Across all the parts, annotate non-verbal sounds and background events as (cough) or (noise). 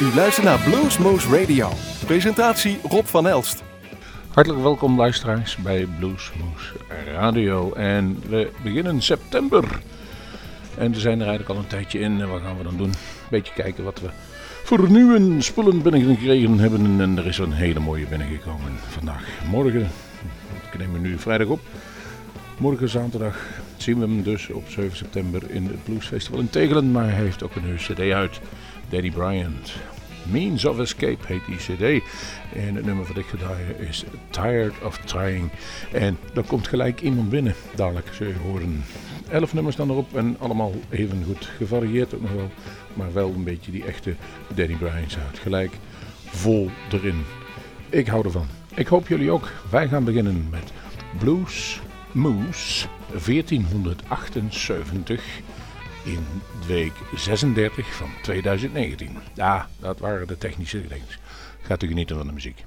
U luistert naar Bluesmoose Radio. Presentatie Rob van Elst. Hartelijk welkom luisteraars bij Bluesmoose Radio. En we beginnen september. En we zijn er eigenlijk al een tijdje in. Wat gaan we dan doen? Een beetje kijken wat we voor nieuwe spullen binnengekregen hebben. En er is een hele mooie binnengekomen vandaag. Morgen, ik neem nu vrijdag op. Morgen zaterdag zien we hem dus op 7 september in het Bluesfestival in Tegelen. Maar hij heeft ook een nieuwe cd uit. Daddy Bryant. Means of Escape heet die cd. En het nummer wat ik ga is Tired of Trying. En dan komt gelijk iemand binnen. Dadelijk zul je horen. Elf nummers dan erop en allemaal even goed gevarieerd ook nog wel. Maar wel een beetje die echte Danny Bryant sound. Gelijk vol erin. Ik hou ervan. Ik hoop jullie ook. Wij gaan beginnen met Blues Moose 1478 in week 36 van 2019. Ja, dat waren de technische gegevens. Gaat u genieten van de muziek.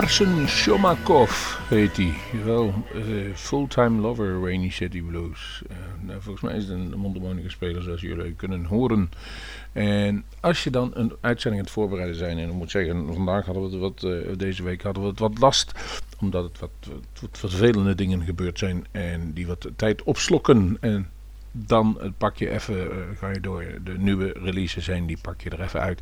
Arsen Shomakov heet hij. Wel, eh, fulltime lover Rainy City Blues. Eh, nou, volgens mij is het een mondharmonica speler zoals jullie kunnen horen. En als je dan een uitzending aan het voorbereiden zijn, en ik moet zeggen, vandaag hadden we wat, eh, deze week hadden we het wat last, omdat het wat, wat, wat vervelende dingen gebeurd zijn en die wat tijd opslokken. En dan pak je even, eh, ga je door de nieuwe releases zijn, die pak je er even uit.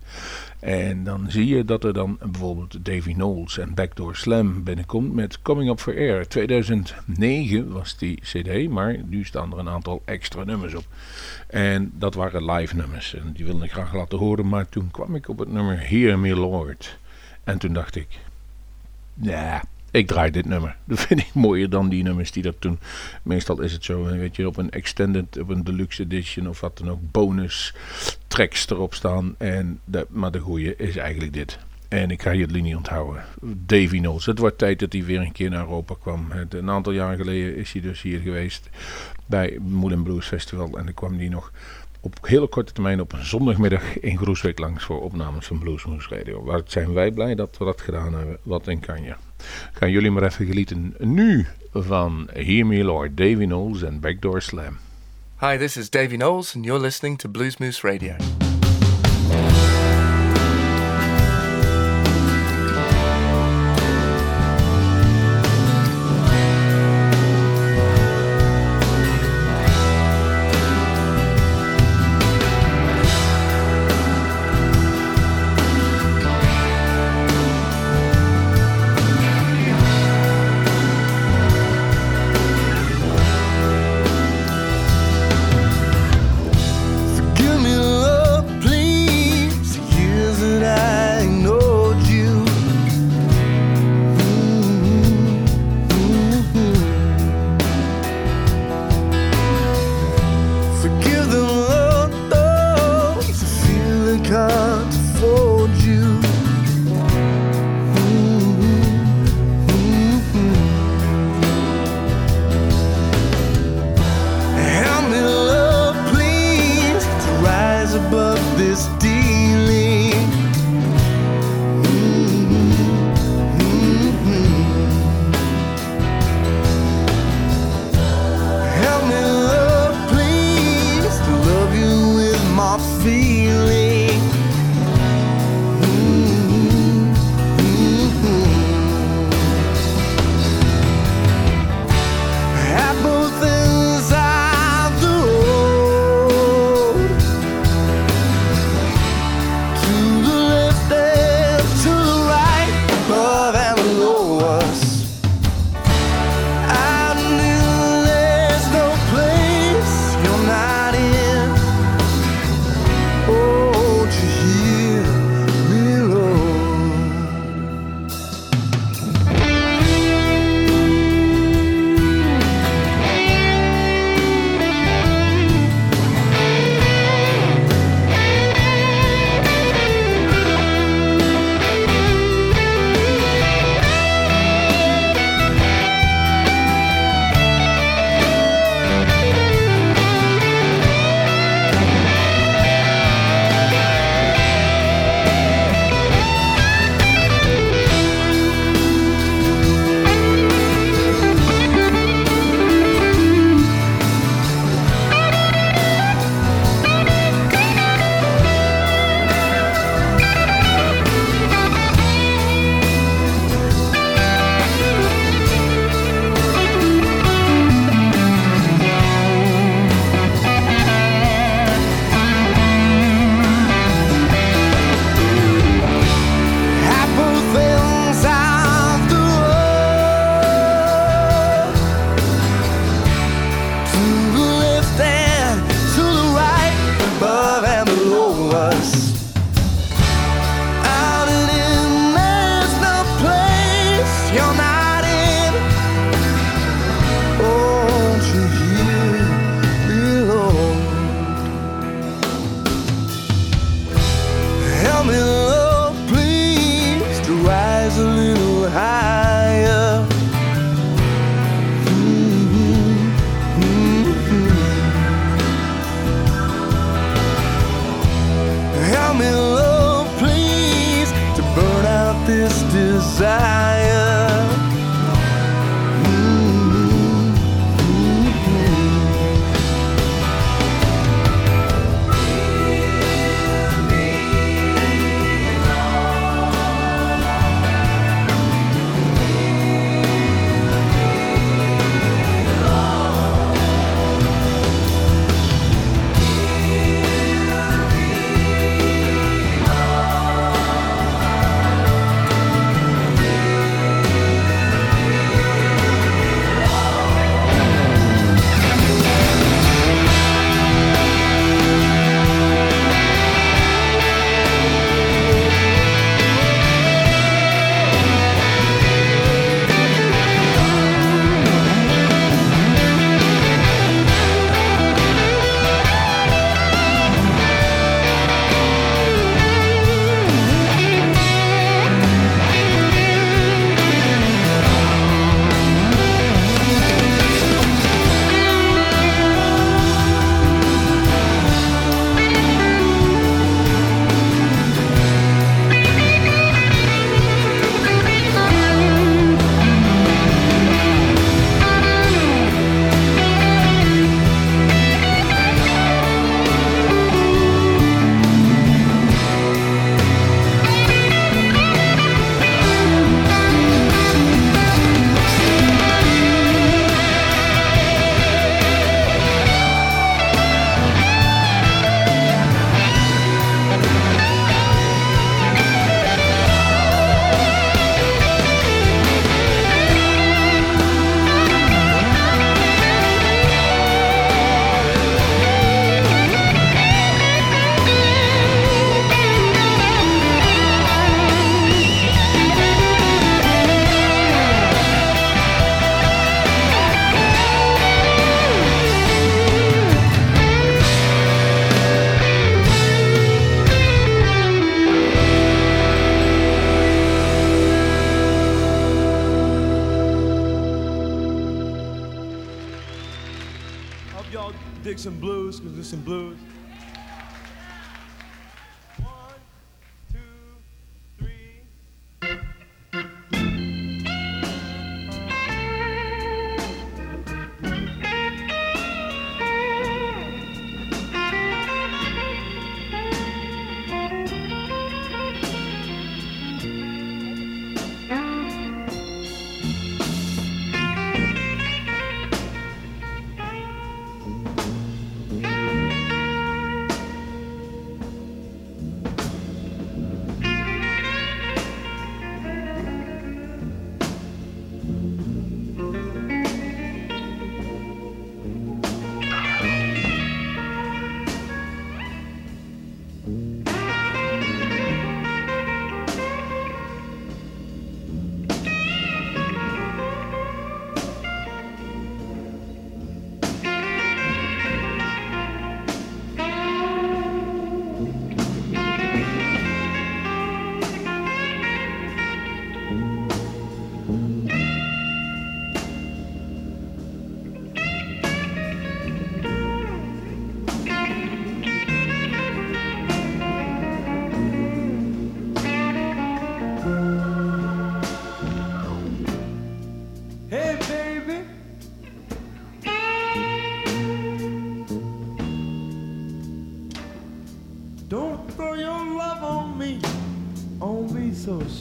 En dan zie je dat er dan bijvoorbeeld Davy Knowles en Backdoor Slam binnenkomt met Coming Up for Air. 2009 was die cd, maar nu staan er een aantal extra nummers op. En dat waren live nummers en die wilde ik graag laten horen, maar toen kwam ik op het nummer Hear Me Lord. En toen dacht ik, ja, ik draai dit nummer. (laughs) Dat vind ik mooier dan die nummers die dat toen. Meestal is het zo, weet je, op een extended, op een deluxe edition of wat dan ook, bonus tracks erop staan. En maar de goeie is eigenlijk dit. En ik ga je het linie onthouden. Davy Knowles. Het wordt tijd dat hij weer een keer naar Europa kwam. Een aantal jaren geleden is hij dus hier geweest bij Moulin Blues Festival. En dan kwam hij nog op hele korte termijn op een zondagmiddag in Groesbeek langs voor opnames van Bluesmoose Radio. Waar zijn wij blij dat we dat gedaan hebben. Wat een kanje. Gaan jullie maar even genieten nu van Hear Me Lord, Davy Knowles en Backdoor Slam. Hi, this is Davey Knowles, and you're listening to Blues Moose Radio.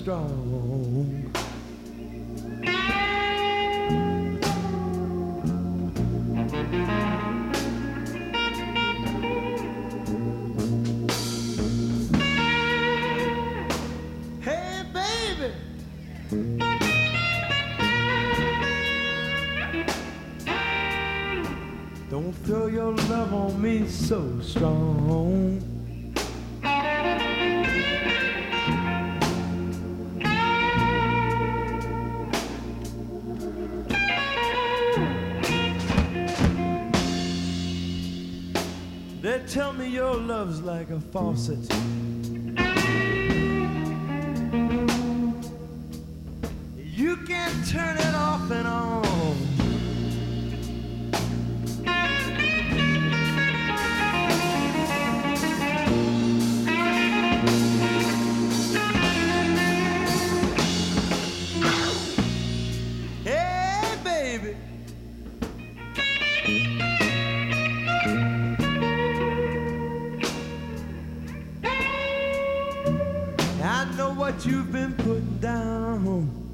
So faucet. Know what you've been putting down.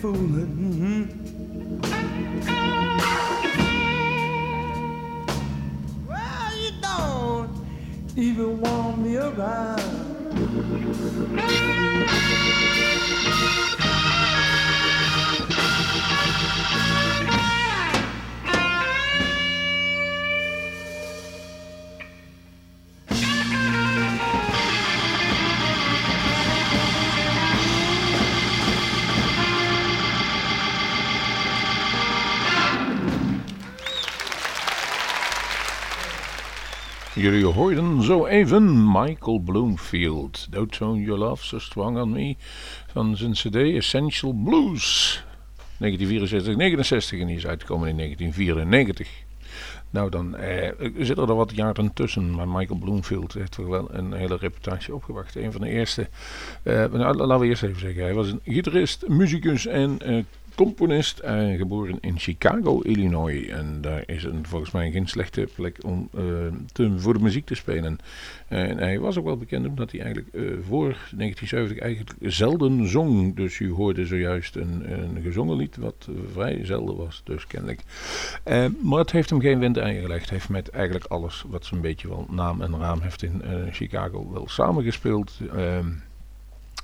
Fooling. Mm-hmm. Well, you don't even want me around. Jullie hoorden zo even Michael Bloomfield. Don't Tone Your Love So Strong On Me. Van zijn cd Essential Blues. 1964, 69 en die is uitgekomen in 1994. Nou, dan eh, zitten er wat jaren tussen, maar Michael Bloomfield heeft toch wel een hele reputatie opgewacht. Een van de eerste, eh, nou, laten we eerst even zeggen, hij was een gitarist, muzikus en eh, componist, geboren in Chicago, Illinois. En daar is een, volgens mij geen slechte plek om eh, te, voor de muziek te spelen. En hij was ook wel bekend omdat hij eigenlijk eh, voor 1970 eigenlijk zelden zong. Dus u hoorde zojuist een, een gezongen lied wat vrij zelden was, dus kennelijk. Eh, maar het heeft hem geen wind aangelegd. Hij heeft met eigenlijk alles wat zo'n beetje wel naam en raam heeft in Chicago wel samengespeeld.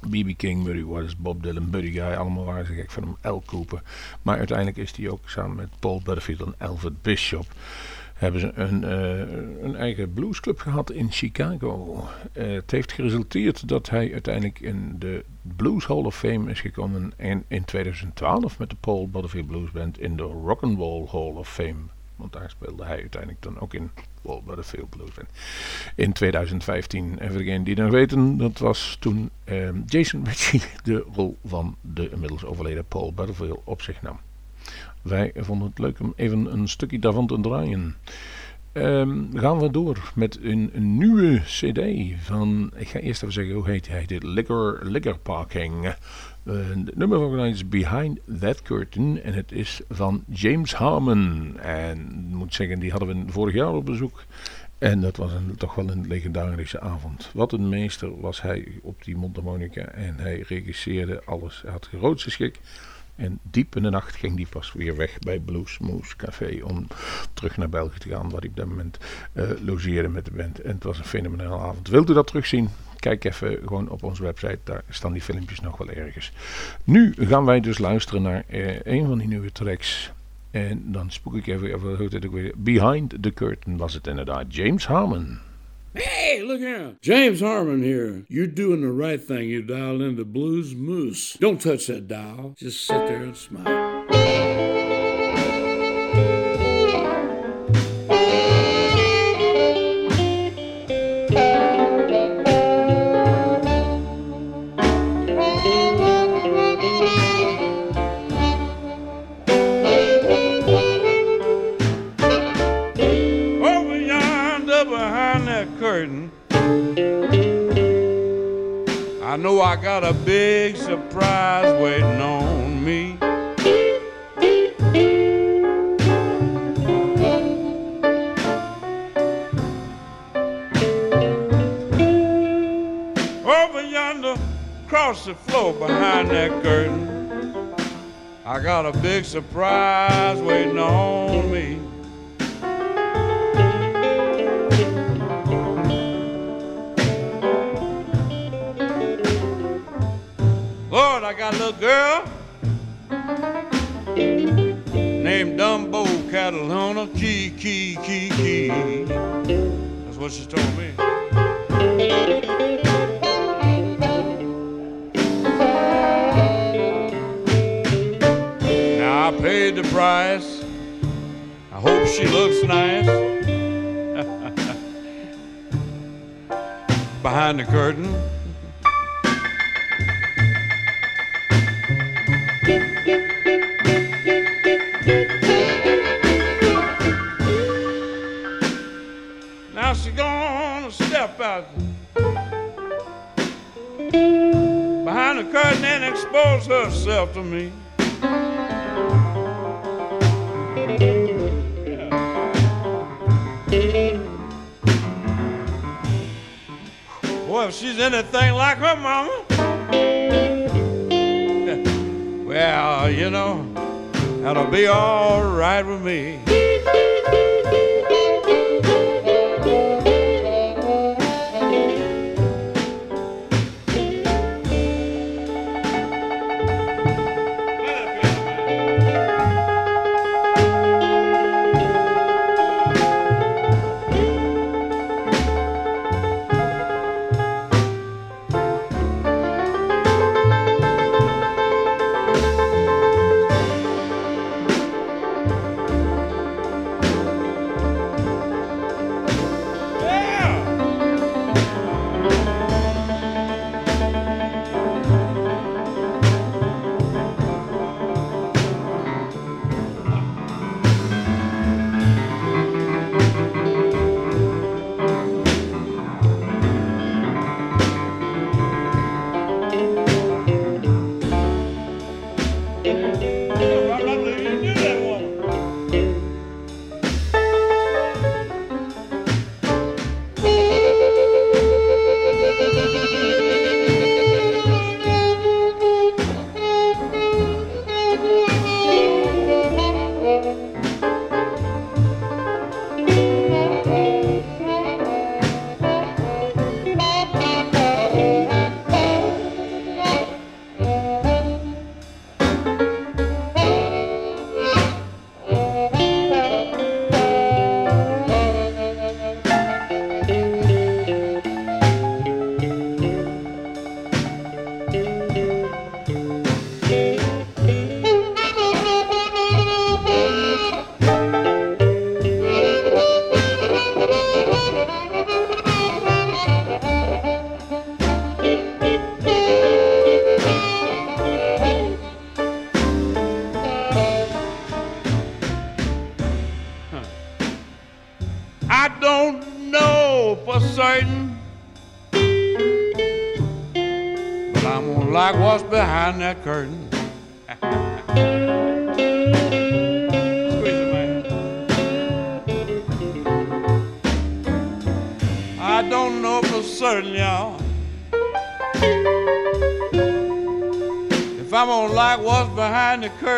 B.B. King, Murray Waters, Bob Dylan, Buddy Guy, allemaal waren ze gek van hem, Al Cooper. Maar uiteindelijk is hij ook samen met Paul Butterfield en Alfred Bishop hebben ze een, eh, een eigen bluesclub gehad in Chicago. Eh, het heeft geresulteerd dat hij uiteindelijk in de Blues Hall of Fame is gekomen en in 2012 met de Paul Butterfield Blues Band in de Rock'n'Roll Hall of Fame Want daar speelde hij uiteindelijk dan ook in Paul Butterfield Blues. In 2015. En voor degenen die dan weten, dat was toen ehm, Jason Ritchie de rol van de inmiddels overleden Paul Butterfield op zich nam. Wij vonden het leuk om even een stukje daarvan te draaien. Ehm, gaan we door met een, een nieuwe cd van, ik ga eerst even zeggen hoe heet hij, dit Liquor, Liquor Parking. Uh, het nummer van is Behind That Curtain en het is van James Harmon. En ik moet zeggen, die hadden we vorig jaar op bezoek. En dat was een, toch wel een legendarische avond. Wat een meester was hij op die mondharmonica en hij regisseerde alles. Hij had grootste schik. En diep in de nacht ging hij pas weer weg bij Blues Moose Café om terug naar België te gaan, waar hij op dat moment uh, logeerde met de band. En het was een fenomenale avond. Wilt u dat terugzien? Kijk even gewoon op onze website, daar staan die filmpjes nog wel ergens. Nu gaan wij dus luisteren naar uh, een van die nieuwe tracks. En dan spoek ik even, even hoe het ook weer. Behind the Curtain was het inderdaad. James Harmon. Hey, look out. James Harmon here. You're doing the right thing. You dialed into Blues Moose. Don't touch that dial. Just sit there and smile. I know I got a big surprise waiting on me. Over yonder, across the floor behind that curtain, I got a big surprise waiting on me. I got a little girl named Dumbo Catalona Key, Key, Key, Key. That's what she told me. Now I paid the price. I hope she looks nice. (laughs) Behind the curtain. Behind the curtain and expose herself to me. Well, if she's anything like her mama, (laughs) well, you know, that'll be all right with me.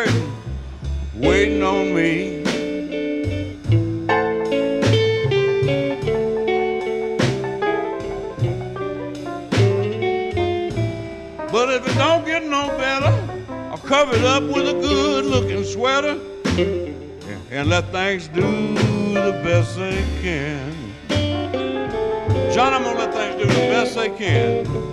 garden waiting on me. But if it don't get no better, I'll cover it up with a good looking sweater and let things do the best they can. John, I'm gonna let things do the best they can.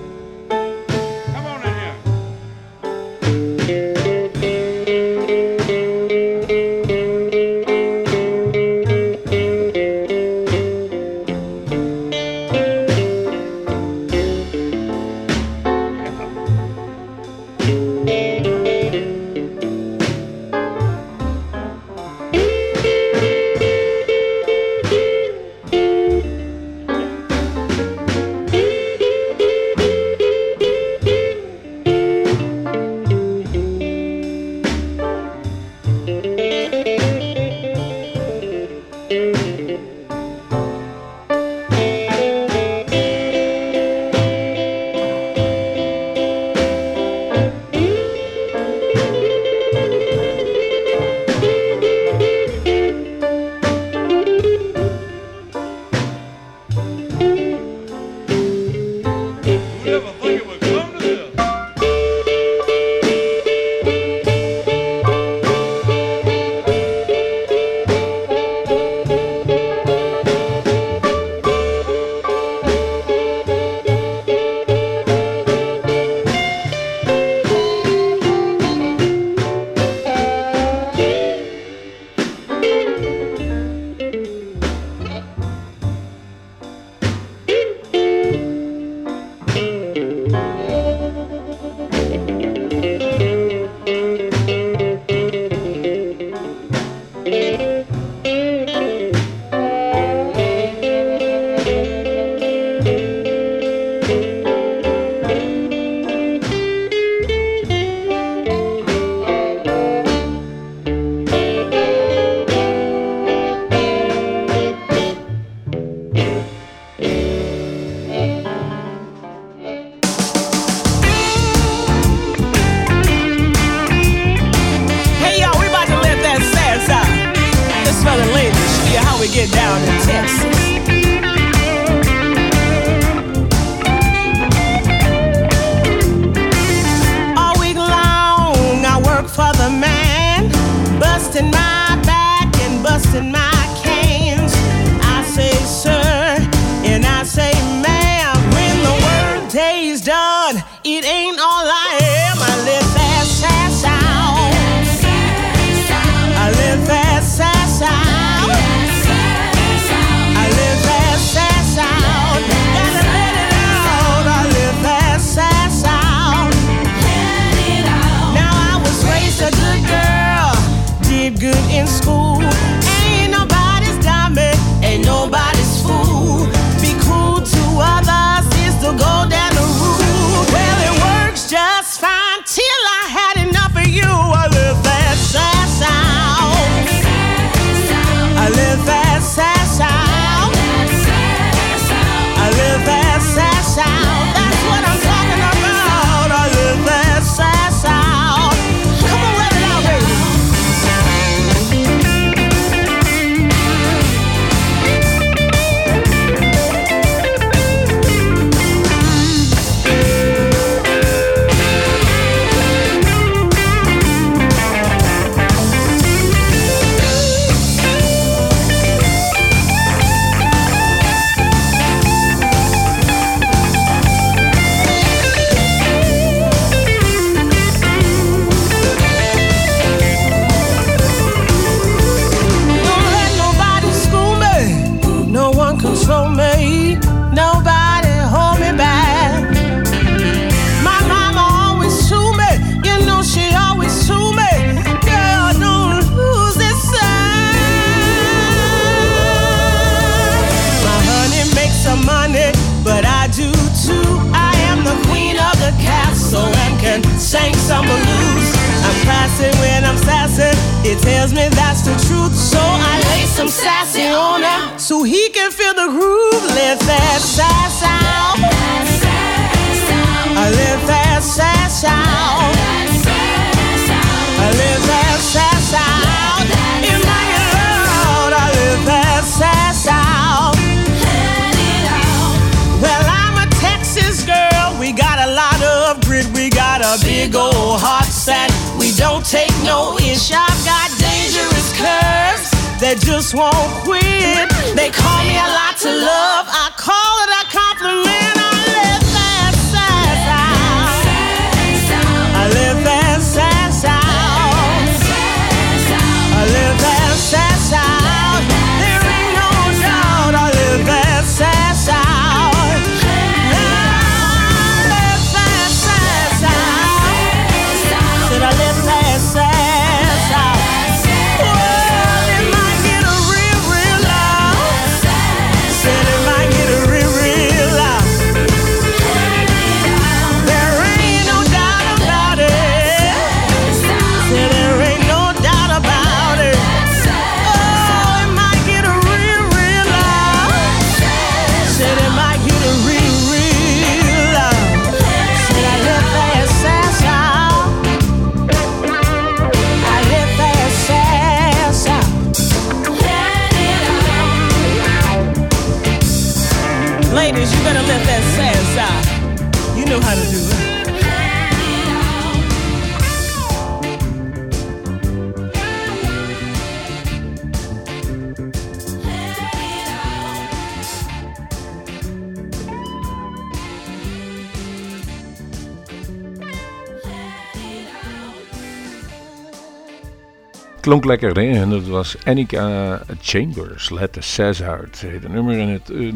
Klonk lekker, hè? En dat was Annika Chambers, Let the Sass Out. heet het nummer en het, eh,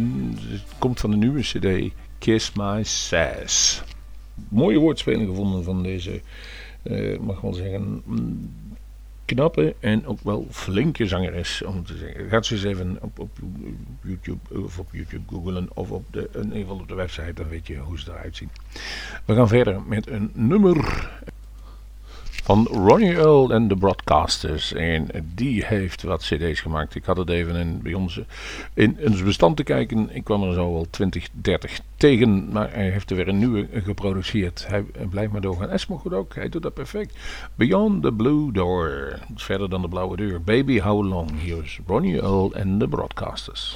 het komt van de nieuwe cd Kiss My Sass. Mooie woordspeling gevonden van deze, eh, mag wel zeggen, mm, knappe en ook wel flinke zangeres. Om te zeggen. Gaat ze eens even op, op YouTube of op YouTube googlen of op de, in op de website, dan weet je hoe ze eruit zien. We gaan verder met een nummer van Ronnie Earl en de Broadcasters. En die heeft wat cd's gemaakt. Ik had het even in, bij ons in ons bestand te kijken. Ik kwam er zo wel 20, 30 tegen. Maar hij heeft er weer een nieuwe geproduceerd. Hij blijft maar doorgaan. Esmo goed ook. Hij doet dat perfect. Beyond the Blue Door. Verder dan de blauwe deur. Baby How Long. Hier is Ronnie Earl en de Broadcasters.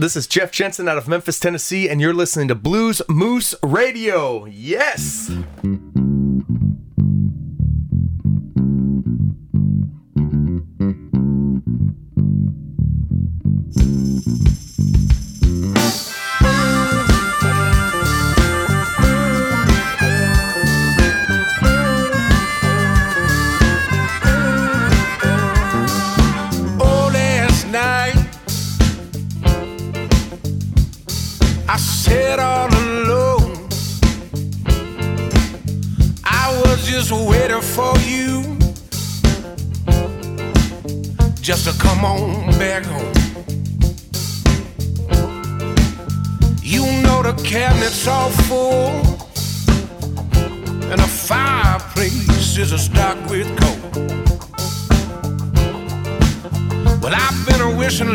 This is Jeff Jensen out of Memphis, Tennessee, and you're listening to Blues Moose Radio. Yes!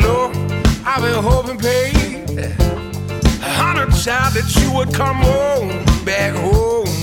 low. I've been hoping, babe, on a child that you would come home, back home.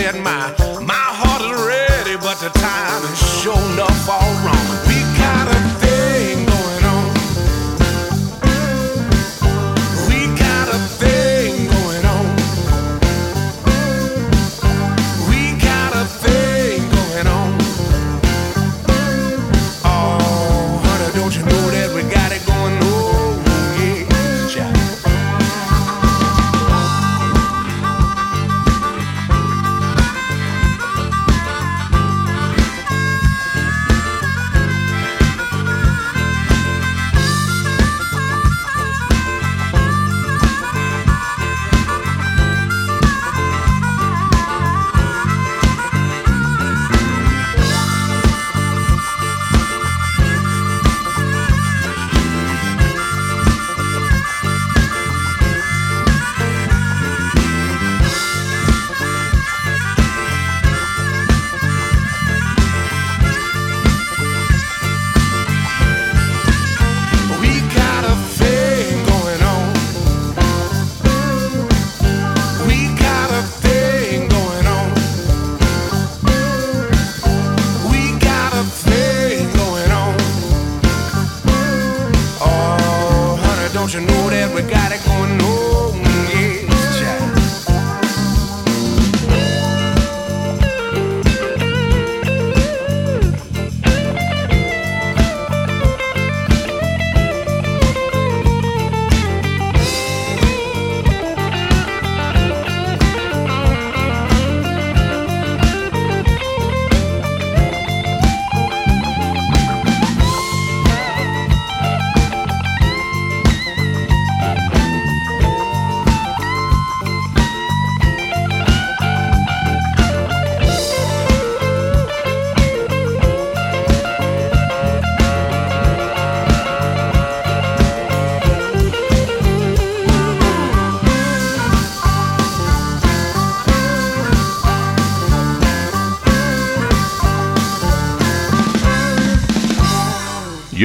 cleared my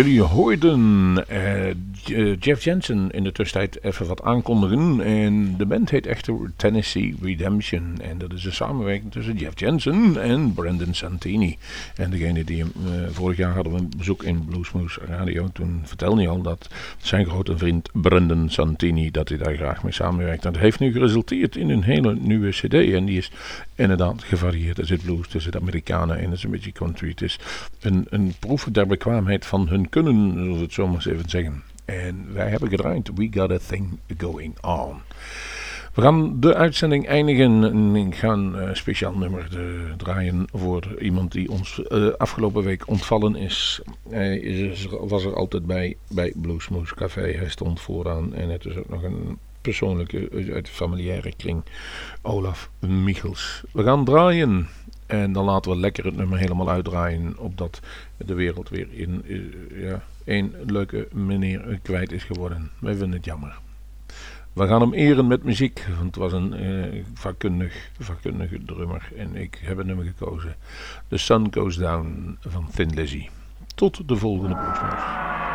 jullie hoorden Jeff Jensen in de tussentijd even wat aankondigen. En de band heet echter Tennessee Redemption. En dat is een samenwerking tussen Jeff Jensen en Brandon Santini. En degene die hem, eh, vorig jaar hadden we een bezoek in Bluesmoose Radio. Toen vertelde hij al dat zijn grote vriend Brandon Santini, dat hij daar graag mee samenwerkt. En dat heeft nu geresulteerd in een hele nieuwe cd. En die is inderdaad gevarieerd. Er zit blues, er zit Amerikanen in, er is een beetje country. Het is een, een proef der bekwaamheid van hun kunnen, zullen we het zo maar eens even zeggen. En wij hebben gedraaid We Got A Thing Going On. We gaan de uitzending eindigen en ik ga een eh, speciaal nummer eh, draaien voor iemand die ons eh, afgelopen week ontvallen is. Hij is, was er altijd bij bij Bluesmoose Café. Hij stond vooraan en het is ook nog een persoonlijke uit de familiaire kring. Olaf Michels. We gaan draaien. En dan laten we lekker het nummer helemaal uitdraaien. Opdat de wereld weer in ja, één leuke meneer kwijt is geworden. Wij vinden het jammer. We gaan hem eren met muziek. Want het was een uh, vakkundig, vakkundige drummer. En ik heb een nummer gekozen. The Sun Goes Down van Thin Lizzy. Tot de volgende podcast.